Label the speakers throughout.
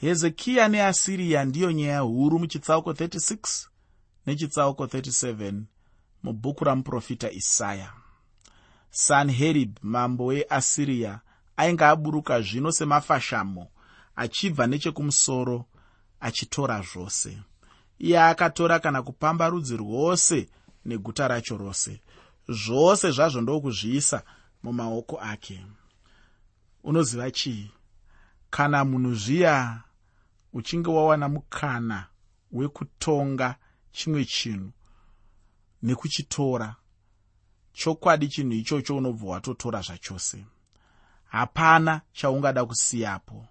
Speaker 1: hezekiya neasiriya ndiyo nyaya huru muchitsauko 36 nechitsauko 37 mubhuku ramuprofita isaya. Sanherib mambo weasiriya ainge aburuka zvino semafashamo achibva nechekumusoro achitora zvose. Iye akatora kana kupamba rudzi rwose neguta racho rose. Zvose zvazvo ndokuzviisa mumaoko ake. Unoziva chii? Kana munhu zviya uchinge wawana mukana wekutonga chimwe chinhu nekuchitora. Chokwadi chinhu ichocho unobva watotora zvachose. Hapana chaungada kusiyapo.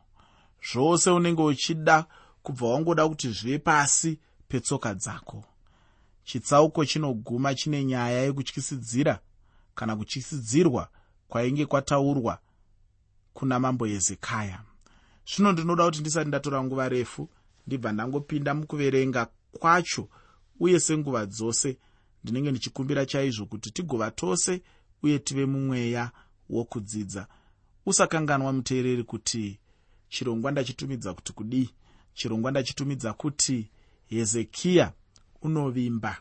Speaker 1: Zvose unenge uchida kubva wangoda kuti zvive pasi petsoka dzako. Chitsauko chinoguma chine nyaya yekutyisidzira kana kutyisidzirwa kwainge kwataurwa kuna mambo hezekaya zvino ndinoda kuti ndisati ndatora nguva refu ndibva ndangopinda mukuverenga kwacho uye senguva dzose ndinenge ndichikumbira chaizvo kuti tigova tose uye tive mumweya wokudzidza. Usakanganwa muteereri kuti chirongwa ndachitumidza kuti kudii chirongwa ndachitumidza kuti hezekiya unovimba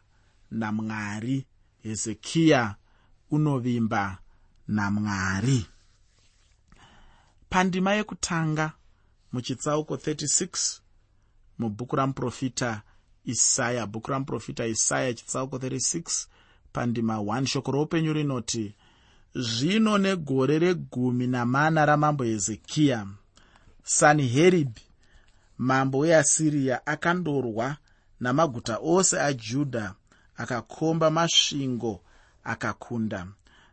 Speaker 1: namwari hezekiya unovimba namwari pandima yekutanga muchitsauko 36 mubhuku ramuprofita isaya. Bhuku ramuprofita isaya chitsauko 36 pandima 1 shoko roupenyu rinoti zvino negore regumi namana ramambo hezekiya sanheribhi mambo weasiriya akandorwa namaguta ose ajudha akakomba masvingo akakunda.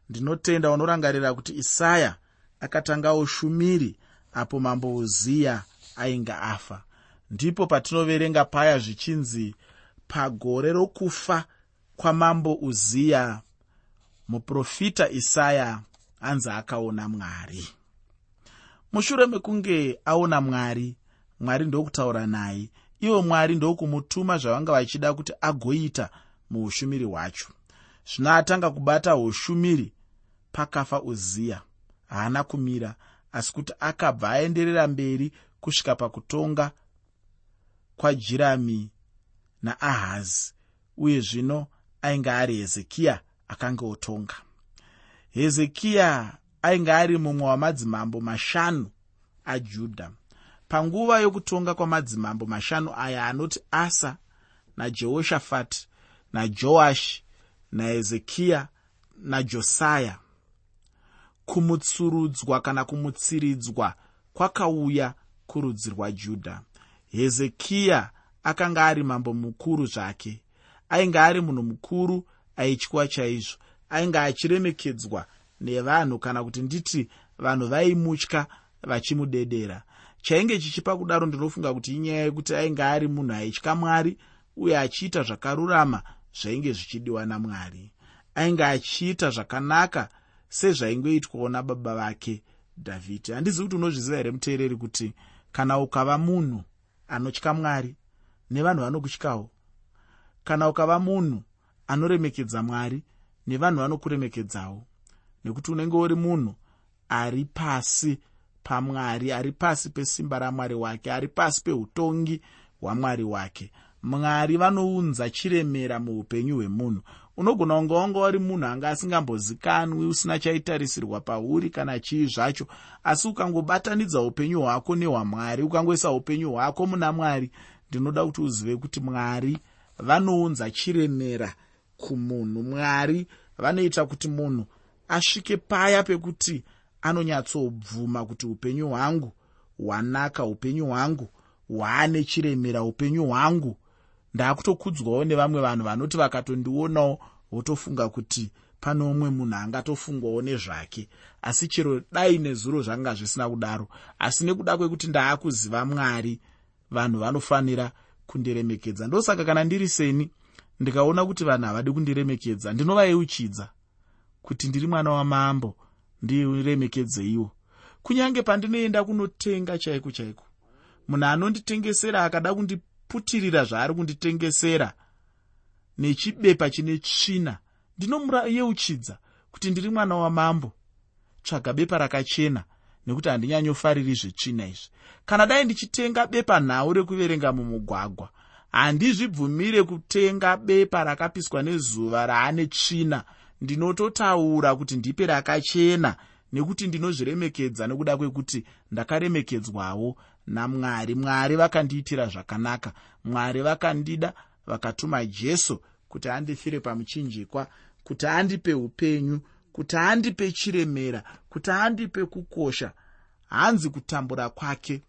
Speaker 1: Ndinotenda unorangarira kuti isaya akatanga ushumiri apo mambo uziya ainge afa. Ndipo patinoverenga paya zvichinzi pagore rokufa kwamambo uziya muprofita isaya anzi akaona mwari. Mushure mekunge aona mwari mwari ndokutaura naye. Ivo mwari ndokumutuma zvavanga vachida kuti agoita muushumiri hwacho. Zvino atanga kubata ushumiri pakafa uziya haana kumira asi kuti akabva aenderera mberi kusvika pakutonga kwajirami naahazi uye zvino ainge ari hezekiya akanga otonga. Hezekiya ainge ari mumwe wamadzimambo mashanu ajudha. Panguva yokutonga kwamadzimambo mashanu aya anoti asa najehoshafati najoashi nahezekiya najosaya kumutsurudzwa kana kumutsiridzwa kwakauya kurudzi rwajudha hezekiya akanga ari mambo mukuru zvake. Ainge ari munhu mukuru aityiwa chaizvo. Ainge achiremekedzwa nevanhu kana kuti nditi vanhu vaimutya vachimudedera. Chainge chichipa kudaro ndinofunga kuti inyaya yekuti ainge ari munhu aitya mwari uye achiita zvakarurama zvainge zvichidiwa namwari. Ainge achiita zvakanaka sezvaingoitwawo nababa vake dhavhidhi handizi kuti unozviziva here muteereri kuti kana ukava munhu anotya mwari nevanhu vanokutyawo kana ukava munhu anoremekedza mwari nevanhu vanokuremekedzawo nekuti unenge uri munhu ari pasi pamwari ari pasi pesimba ramwari wake ari pasi peutongi hwamwari wake. Mwari vanounza chiremera muupenyu hwemunhu unogona kunge wanga wari munhu anga asingambozikanwi usina chaitarisirwa pauri kana chii zvacho. Asi ukangobatanidza upenyu hwako nehwamwari ukangoisa upenyu hwako muna mwari ndinoda kuti uzive kuti mwari vanounza chiremera kumunhu. Mwari vanoita kuti munhu asvike paya pekuti anonyatsobvuma kuti upenyu hwangu hwanaka upenyu hwangu hwaane chiremera upenyu hwangu ndaakutokudzwawo nevamwe vanhu vanoti vakatondionawo votofunga kuti pane umwe munhu angatofungwawo nezvake. Asi chero dai nezuro zvanga zvisina kudaro. Asi nekuda kwekuti ndaakuziva mwari vanhu vanofanira kundiremekedza. Ndosaka kana ndiri seni ndikaona kuti vanhu havadi kundiremekedza ndinovayeuchidza kuti ndiri mwana wamambo ndiremekedzeiwo kunyange pandinoenda kunotenga chaiko chaiko munhu anonditengesera akada kundiputirira zvaari kunditengesera. Nechibepa chine tsvina ndinomurayeuchidza kuti ndiri mwana wamambo. Tsvaga bepa rakachena nekuti handinyanyofariri zvetsvina izvi. Kana dai ndichitenga bepa nhau rekuverenga mumugwagwa handizvibvumire kutenga bepa rakapiswa nezuva raane tsvina. Ndinototaura kuti ndipe rakachena nekuti ndinozviremekedza nekuda kwekuti ndakaremekedzwawo namwari. Mwari vakandiitira zvakanaka. Mwari vakandida vakatuma jesu kuti andifire pamuchinjikwa kuti andipe upenyu kuti andipe chiremera kuti andipe kukosha. Hanzi kutambura kwake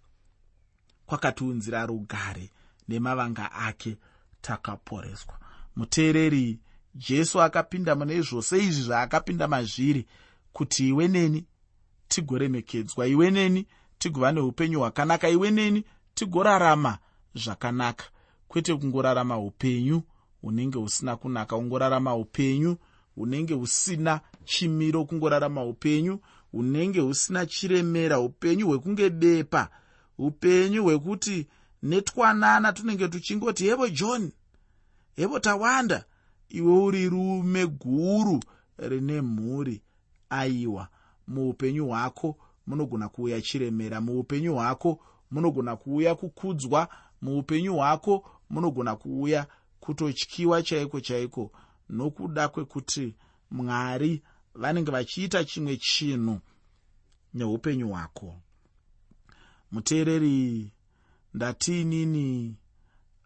Speaker 1: kwakatiunzira rugare nemavanga ake takaporeswa. Muteereri jesu akapinda mune zvose izvi zvaakapinda mazviri kuti iwe neni tigoremekedzwa iwe neni tigova neupenyu hwakanaka iwe neni tigorarama zvakanaka. Kwete kungorarama upenyu hunenge husina kunaka kungorarama upenyu hunenge husina chimiro kungorarama upenyu hunenge husina chiremera upenyu hwekunge bepa upenyu hwekuti netwanana tunenge tuchingoti hevo john hevo tawanda iwe uri rume guru rine mhuri aiwa muupenyu hwako munogona kuuya chiremera. Muupenyu hwako munogona kuuya kukudzwa. Muupenyu hwako munogona kuuya kutotyiwa chaiko chaiko. Nokuda kwekuti mwari vanenge vachiita chimwe chinhu neupenyu hwako. Muteereri ndatiinini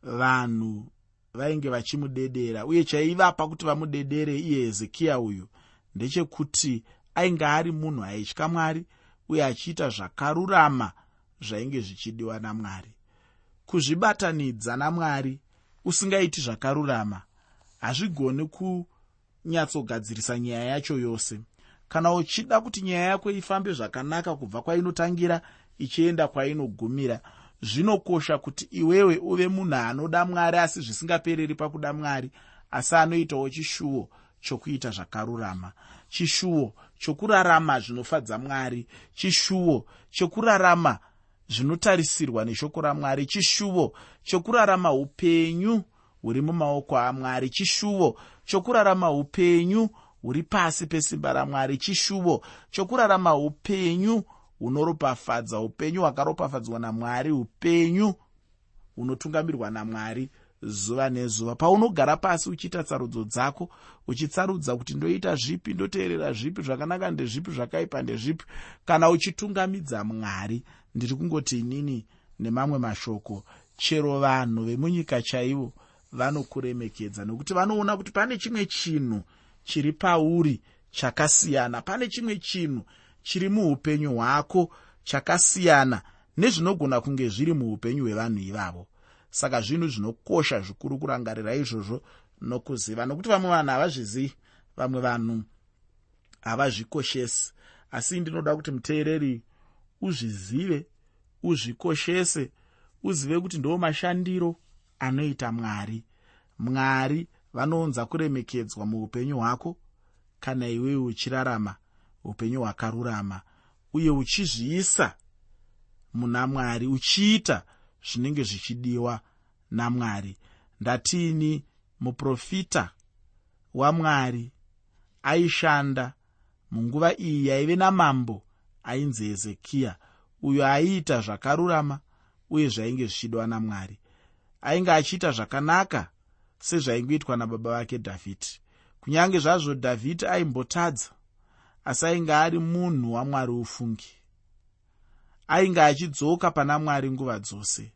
Speaker 1: vanhu vainge vachimudedera uye chaivapa kuti vamudedere iye hezekiya uyu ndechekuti ainge ari munhu aitya mwari uye achiita zvakarurama zvainge zvichidiwa namwari. Kuzvibatanidza namwari usingaiti zvakarurama hazvigoni kunyatsogadzirisa nyaya yacho yose. Kana uchida kuti nyaya yako ifambe zvakanaka kubva kwainotangira ichienda kwainogumira zvinokosha kuti iwewe uve munhu anoda mwari asi zvisingapereri pakuda mwari asi anoitawo chishuwo chokuita zvakarurama. Chishuwo chokurarama zvinofadza mwari chishuwo chokurarama zvinotarisirwa neshoko ramwari chishuvo chokurarama upenyu huri mumaoko amwari chishuvo chokurarama upenyu huri pasi pesimba ramwari chishuvo chokurarama upenyu hunoropafadza upenyu hwakaropafadzwa namwari upenyu hunotungamirwa namwari zuva nezuva. Paunogara pasi uchiita tsarudzo dzako uchitsarudza kuti ndoita zvipi ndoteerera zvipi zvakanaka ndezvipi zvakaipa ndezvipi kana uchitungamidza mwari ndiri kungoti inini nemamwe mashoko chero vanhu vemunyika chaivo vanokuremekedza nokuti vanoona kuti pane chimwe chinhu chiri pauri chakasiyana pane chimwe chinhu chiri muupenyu hwako chakasiyana nezvinogona kunge zviri muupenyu hwevanhu ivavo saka zvinhu zvinokosha zvikuru kurangarira izvozvo nokuziva. Nokuti vamwe vanhu havazvizivi vamwe vanhu havazvikoshesi. Asi ndinoda kuti muteereri uzvizive uzvikoshese uzive kuti ndo mashandiro anoita mwari. Mwari vanounza kuremekedzwa muupenyu hwako kana iwewe uchirarama upenyu hwakarurama uye uchizviisa muna mwari uchiita zvinenge zvichidiwa namwari. Ndatiini muprofita wamwari aishanda. Munguva iyi yaive namambo ainzi hezekiya. Uyo aiita zvakarurama uye zvainge zvichidwa namwari. Ainge achiita zvakanaka sezvaingoitwa nababa vake dhavhidhi kunyange zvazvo dhavhidhi aimbotadza asi ainge ari munhu wamwari ufungi. Ainge achidzoka pana mwari nguva dzose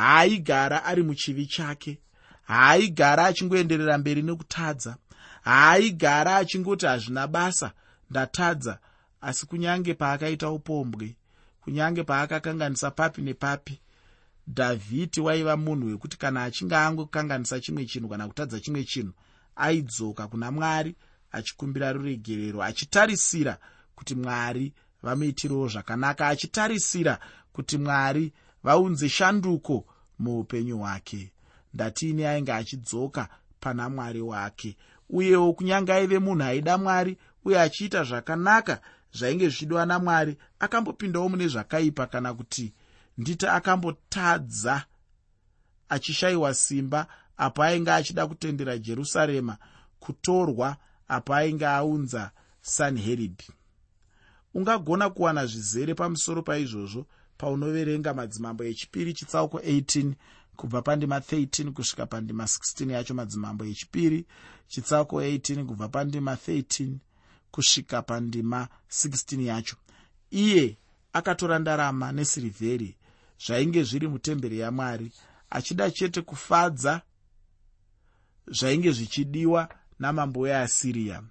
Speaker 1: haaigara ari muchivi chake haaigara achingoenderera mberi nekutadza haaigara achingoti hazvina basa ndatadza asi kunyange paakaita upombwe kunyange paakakanganisa papi nepapi dhavhidhi waiva munhu wekuti kana achinge angokanganisa chimwe chinhu kana kutadza chimwe chinhu aidzoka kuna mwari achikumbira ruregerero achitarisira kuti mwari vamuitirewo zvakanaka achitarisira kuti mwari vaunze shanduko muupenyu hwake. Ndatiini ainge achidzoka pana mwari wake. Uyewo kunyange aive munhu aida mwari uye achiita zvakanaka zvainge zvichidiwa namwari akambopindawo mune zvakaipa kana kuti nditi akambotadza achishayiwa simba apo ainge achida kutendera jerusarema kutorwa apo ainge aunza sanheribhi. Ungagona kuwana zvizere pamusoro paizvozvo paunoverenga madzimambo echipiri chitsauko 18 kubva pandima 13 kusvika pandima 16 yacho madzimambo echipiri chitsauko 18 kubva pandima 13 kusvika pandima 16 yacho. Iye akatora ndarama nesirivheri zvainge zviri mutemberi yamwari achida chete kufadza zvainge zvichidiwa namambo weasiriya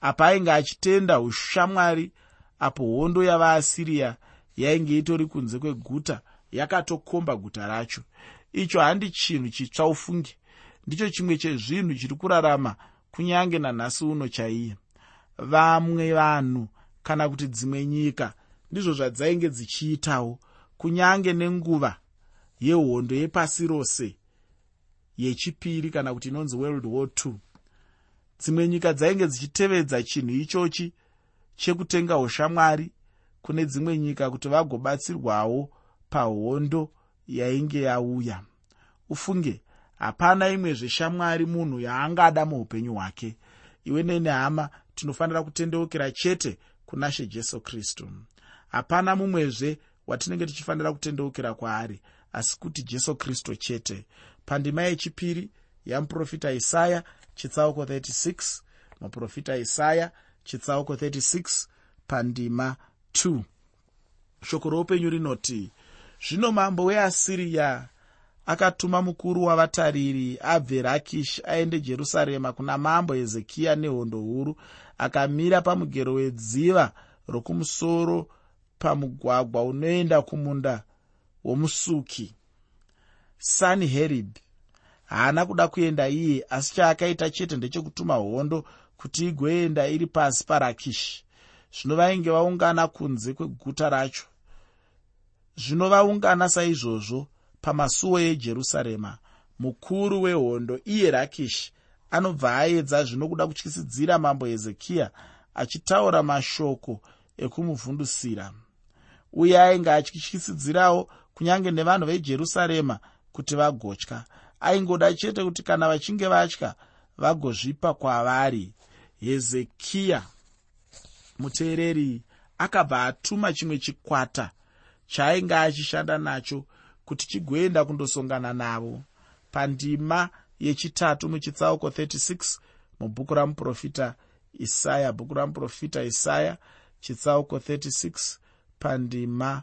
Speaker 1: apa ainge achitenda ushamwari apo hondo yavaasiriya yainge itori kunze kweguta yakatokomba guta racho. Icho handi chinhu chitsva ufunge ndicho chimwe chezvinhu chiri kurarama kunyange nanhasi uno chaiye. Vamwe vanhu kana kuti dzimwe nyika ndizvo zvadzainge dzichiitawo kunyange nenguva yehondo yepasi rose yechipiri kana kuti inonzi world war ii dzimwe nyika dzainge dzichitevedza chinhu ichochi chekutenga ushamwari kune dzimwe nyika kuti vagobatsirwawo pahondo yainge yauya. Ufunge hapana imwezve shamwari munhu yaangada muupenyu hwake. Iwe nene hama tinofanira kutendeukira chete kuna she jesu kristu. Hapana mumwezve watinenge tichifanira kutendeukira kwaari asi kuti jesu kristu chete. Pandima yechipiri yamuprofita isaya chitsauko 36 muprofita isaya chitsauko 36 pandima 2 shoko roupenyu rinoti zvino mambo weasiriya akatuma mukuru wavatariri abve rakish aende jerusarema kuna mambo hezekiya nehondo huru akamira pamugero wedziva rokumusoro pamugwagwa unoenda kumunda womusuki sanherib haana kuda kuenda iye asi chaakaita chete ndechekutuma hondo kuti igoenda iri pasi parakishi zvino vainge vaungana kunze kweguta racho. Zvino vaungana saizvozvo pamasuo ejerusarema mukuru wehondo iye rakishi anobva aedza zvino kuda kutyisidzira mambo hezekiya achitaura mashoko ekumuvhundusira. Uye ainge achityisidzirawo kunyange nevanhu vejerusarema kuti vagotya. Aingoda chete kuti kana vachinge vatya vagozvipa kwavari. Hezekiya muteereri akabva atuma chimwe chikwata chaainge achishanda nacho kuti chigoenda kundosongana navo. Pandima yechitatu muchitsauko 36 mubhuku ramuprofita isaya bhuku ramuprofita isaya chitsauko 36 pandima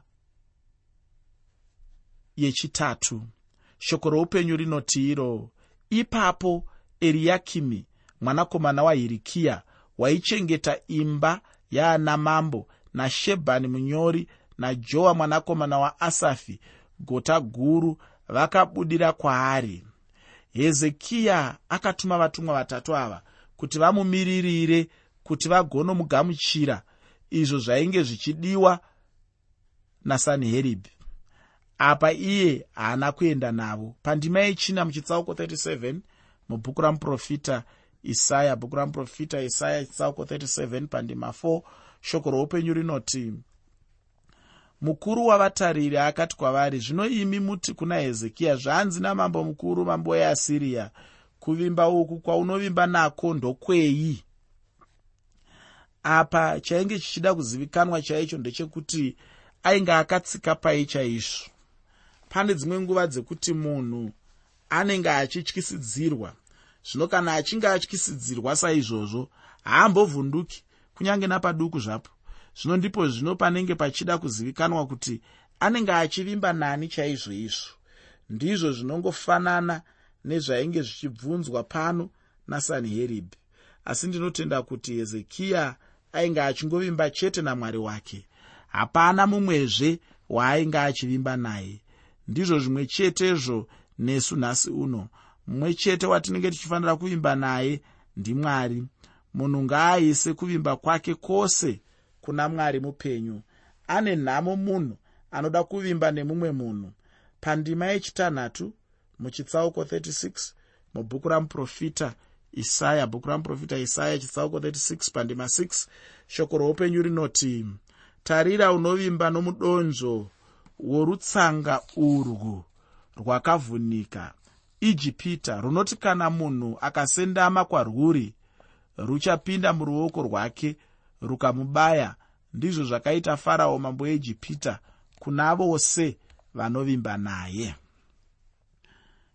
Speaker 1: yechitatu. Shoko roupenyu rinoti iro ipapo eriyakimi mwanakomana wahirikiya waichengeta imba yaana mambo nashebhani munyori najoa mwanakomana waasafi gota guru vakabudira kwaari. Hezekiya akatuma vatumwa vatatu ava kuti vamumiririre kuti vagonomugamuchira izvo zvainge zvichidiwa nasanheribhi apa iye haana kuenda navo. Pandima yechina muchitsauko 37 mubhuku ramuprofita isaya bhuku ramuprofita isaya chitsauko 37 pandima 4 shoko roupenyu rinoti mukuru wavatariri akati kwavari zvino imi muti kuna hezekiya zvanzi namambo mukuru mambo weasiriya kuvimba uku kwaunovimba nako ndokwei apa chainge chichida kuzivikanwa chaicho ndechekuti ainge akatsika pai chaizvo. Pane dzimwe nguva dzekuti munhu anenge achityisidzirwa zvino kana achinge atyisidzirwa saizvozvo haambovhunduki kunyange napaduku zvapo. Zvino ndipo zvino panenge pachida kuzivikanwa kuti anenge achivimba nani chaizvo izvo. Ndizvo zvinongofanana nezvainge zvichibvunzwa pano nasanheribhi asi ndinotenda kuti hezekiya ainge achingovimba chete namwari wake. Hapana mumwezve waainge achivimba naye. Ndizvo zvimwe chetezvo nesu nhasi uno mumwe chete watinenge tichifanira kuvimba naye ndimwari munhu ngaaise kuvimba kwake kwose kuna mwari mupenyu. Ane nhamo munhu anoda kuvimba nemumwe munhu. Pandima yechitanhatu muchitsauko 36 mubhuku ramuprofita isaya bhuku ramuprofita isaya chitsauko 36 pandima 6 shoko roupenyu rinoti tarira unovimba nomudonzvo worutsanga urwu rwakavhunika ijipita runoti kana munhu akasendama kwarwuri ruchapinda muruoko rwake rukamubaya. Ndizvo zvakaita farao mambo eijipita kuna vose vanovimba naye.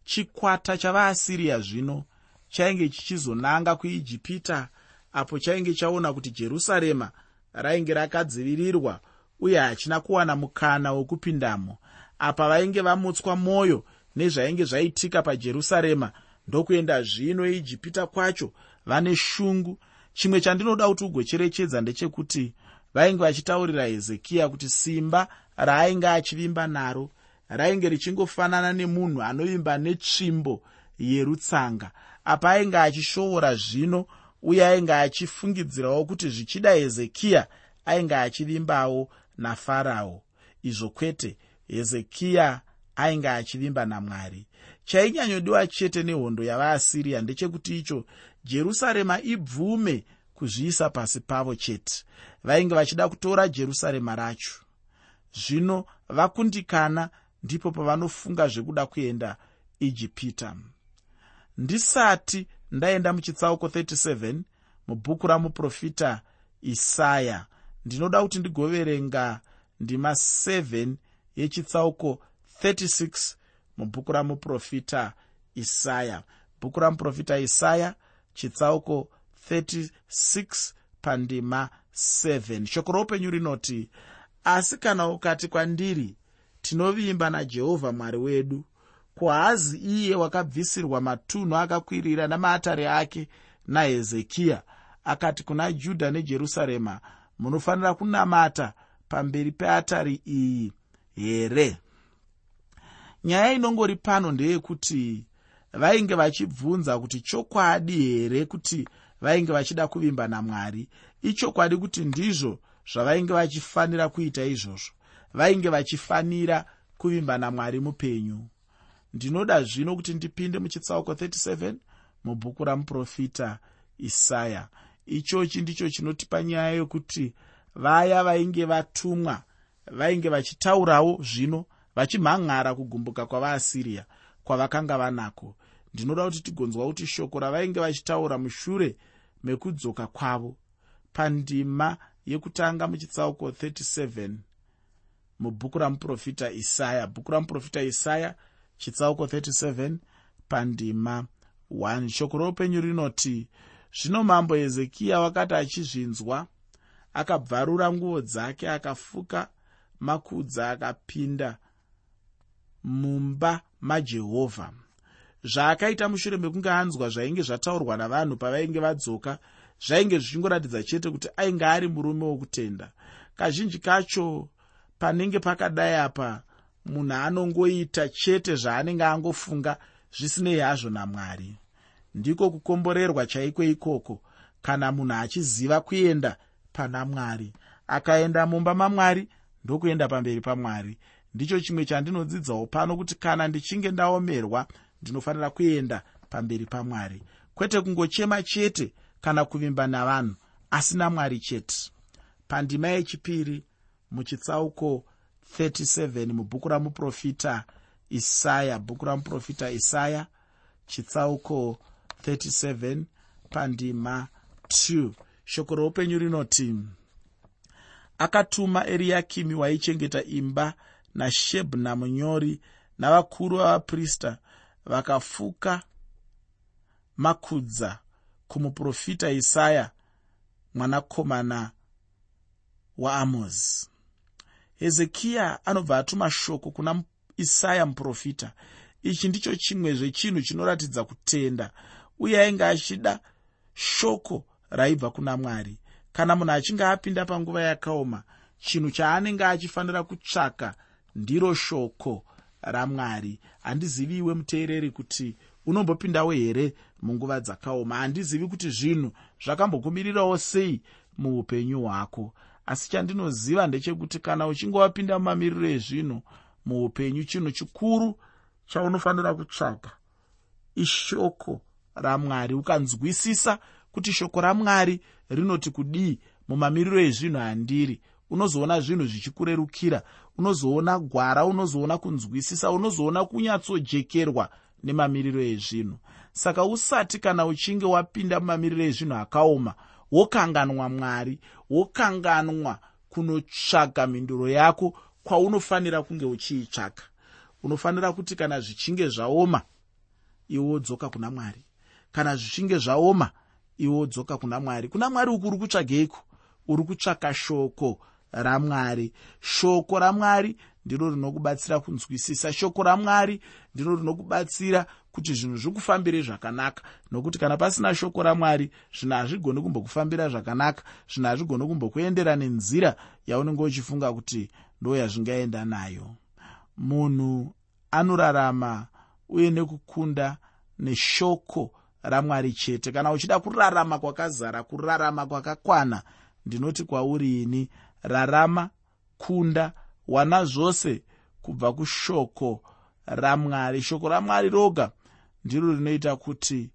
Speaker 1: Chikwata chavaasiriya zvino chainge chichizonanga kuijipita apo chainge chaona kuti jerusarema rainge rakadzivirirwa uye hachina kuwana mukana wokupindamo. Apa vainge vamutswa mwoyo nezvainge zvaitika pajerusarema. Ndokuenda zvino ijipita kwacho vane shungu. Chimwe chandinoda kuti ugocherechedza ndechekuti vainge vachitaurira hezekiya kuti simba raainge achivimba naro rainge richingofanana nemunhu anovimba netsvimbo yerutsanga. Apa ainge achishoora zvino uye ainge achifungidzirawo kuti zvichida hezekiya ainge achivimbawo nafarao. Izvo kwete hezekiya ainge achivimba namwari. Chainyanyodiwa chete nehondo yavaasiriya ndechekuti icho jerusarema ibvume kuzviisa pasi pavo chete. Vainge vachida kutora jerusarema racho. Zvino vakundikana ndipo pavanofunga zvekuda kuenda ijipita. Ndisati ndaenda muchitsauko 37 mubhuku ramuprofita isaya. Ndinoda kuti ndigoverenga ndima 7 yechitsauko 36 mubhuku ramuprofita isaya. Bhuku ramuprofita isaya chitsauko 36 pandima 7 shoko roupenyu rinoti asi kana ukati kwandiri tinovimba najehovha mwari wedu kuhazi iye wakabvisirwa matunhu akakwirira namaatare ake nahezekiya akati kuna judha nejerusarema munofanira kunamata pamberi peatari iyi here nyaya inongori pano ndeyekuti vainge vachibvunza kuti chokwadi here kuti vainge vachida kuvimba namwari ichokwadi kuti ndizvo zvavainge vachifanira kuita izvozvo. Vainge vachifanira kuvimba namwari mupenyu. Ndinoda zvino kuti ndipinde muchitsauko 37 mubhuku ramuprofita isaya. Ichochi ndicho chinotipa nyaya yokuti vaya vainge vatumwa vainge vachitaurawo zvino vachimhan'ara kugumbuka kwavaasiriya kwavakanga vanako. Ndinoda kuti tigonzwa kuti shoko ravainge vachitaura mushure mekudzoka kwavo. Pandima yekutanga muchitsauko 37 mubhuku ramuprofita isaya. Bhuku ramuprofita isaya chitsauko 37 pandima 1 shoko roupenyu rinoti zvino mambo hezekiya wakati achizvinzwa akabvarura nguo dzake akafuka makudza akapinda mumba majehovha zvaakaita mushure mekunge anzwa zvainge zvataurwa navanhu pavainge vadzoka zvainge zvichingoratidza chete kuti ainge ari murume wokutenda. Kazhinji kacho panenge pakadai apa munhu anongoita chete zvaanenge angofunga zvisinei hazvo namwari. Ndiko kukomborerwa chaiko ikoko kana munhu achiziva kuenda pana mwari. Akaenda mumba mamwari ndokuenda pamberi pamwari ndicho chimwe chandinodzidzawo pano kuti kana ndichinge ndaomerwa ndinofanira kuenda pamberi pamwari. Kwete kungochema chete kana kuvimba navanhu asi namwari chete. Pandima yechipiri muchitsauko 37 mubhuku ramuprofita isaya bhuku ramuprofita isaya chitsauko 37 pandima 2 shoko roupenyu rinoti akatuma eriyakimi waichengeta imba nashebna munyori navakuru vavaprista vakafuka makudza kumuprofita isaya mwanakomana waamozi hezekiya anobva atuma shoko kuna isaya muprofita. Ichi ndicho chimwe zvechinhu chinoratidza kutenda uye ainge achida shoko raibva kuna mwari. Kana munhu achinge apinda panguva yakaoma chinhu chaanenge achifanira kutsvaka ndiro shoko ramwari. Handiziviwe muteereri kuti unombopindawo here munguva dzakaoma? Handizivi kuti zvinhu zvakambokumirirawo sei muupenyu hwako. Asi chandinoziva ndechekuti kana uchinge wapinda mumamiriro ezvinhu muupenyu chinhu chikuru chaunofanira kutsvaga ishoko ramwari ukanzwisisa kuti shoko ramwari rinoti kudii mumamiriro ezvinhu handiri unozoona zvinhu zvichikurerukira unozoona gwara unozoona kunzwisisa unozoona kunyatsojekerwa nemamiriro ezvinhu. Saka usati kana uchinge wapinda mumamiriro ezvinhu akaoma wokanganwa mwari wokanganwa kunotsvaga mhinduro yako kwaunofanira kunge uchiitsvaga. Unofanira kuti kana zvichinge zvaoma iwe wodzoka kuna mwari. Kana zvichinge zvaoma iwe wodzoka kuna mwari. Kuna mwari uku uri kutsvageiko? Uri kutsvaka shoko ramwari. Shoko ramwari ndiro rinokubatsira kunzwisisa. Shoko ramwari ndiro rinokubatsira kuti zvinhu zvikufambire zvakanaka. Nokuti kana pasina shoko ramwari zvinhu hazvigoni kumbokufambira zvakanaka. Zvinhu hazvigoni kumbokuendera nenzira yaunenge uchifunga kuti ndo yazvingaenda nayo. Munhu anorarama uye nekukunda neshoko ramwari chete. Kana uchida kurarama kwakazara kurarama kwakakwana ndinoti kwauri ini rarama kunda wana zvose kubva kushoko ramwari. Shoko ramwari roga ndiro rinoita kuti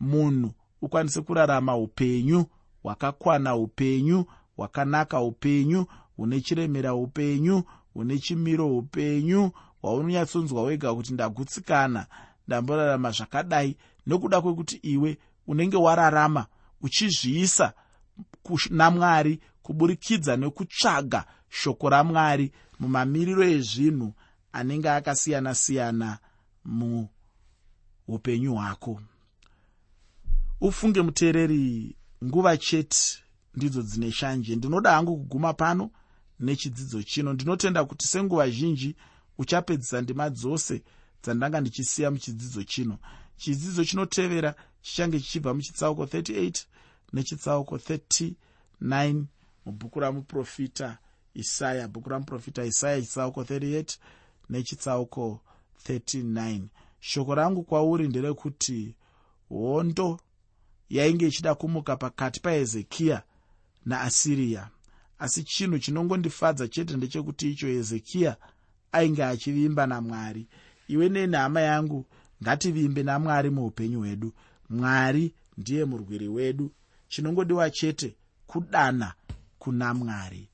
Speaker 1: munhu ukwanise kurarama upenyu hwakakwana upenyu hwakanaka upenyu hune chiremera upenyu hune chimiro upenyu hwaunonyatsonzwa wega kuti ndagutsikana ndamborarama zvakadai. Nokuda kwekuti iwe unenge wararama uchizviisa kuna mwari kuburikidza nekutsvaga shoko ramwari mumamiriro ezvinhu anenge akasiyana-siyana muupenyu hwako. Ufunge muteereri nguva chete ndidzo dzine shanje. Ndinoda hangu kuguma pano nechidzidzo chino. Ndinotenda kuti senguva zhinji uchapedzisa ndima dzose dzandanga ndichisiya muchidzidzo chino. Chidzidzo chinotevera chichange chichibva muchitsauko 38 nechitsauko 39 mubhuku ramuprofita isaya bhuku ramuprofita isaya chitsauko 38 nechitsauko 39 shoko rangu kwauri nderekuti hondo yainge ichida kumuka pakati pahezekiya naasiriya. Asi chinhu chinongondifadza chete ndechekuti icho hezekiya ainge achivimba namwari. Iwe nenhama yangu ngativimbe namwari muupenyu hwedu. Mwari ndiye murwiri wedu. Chinongodiwa chete kudana kuna mwari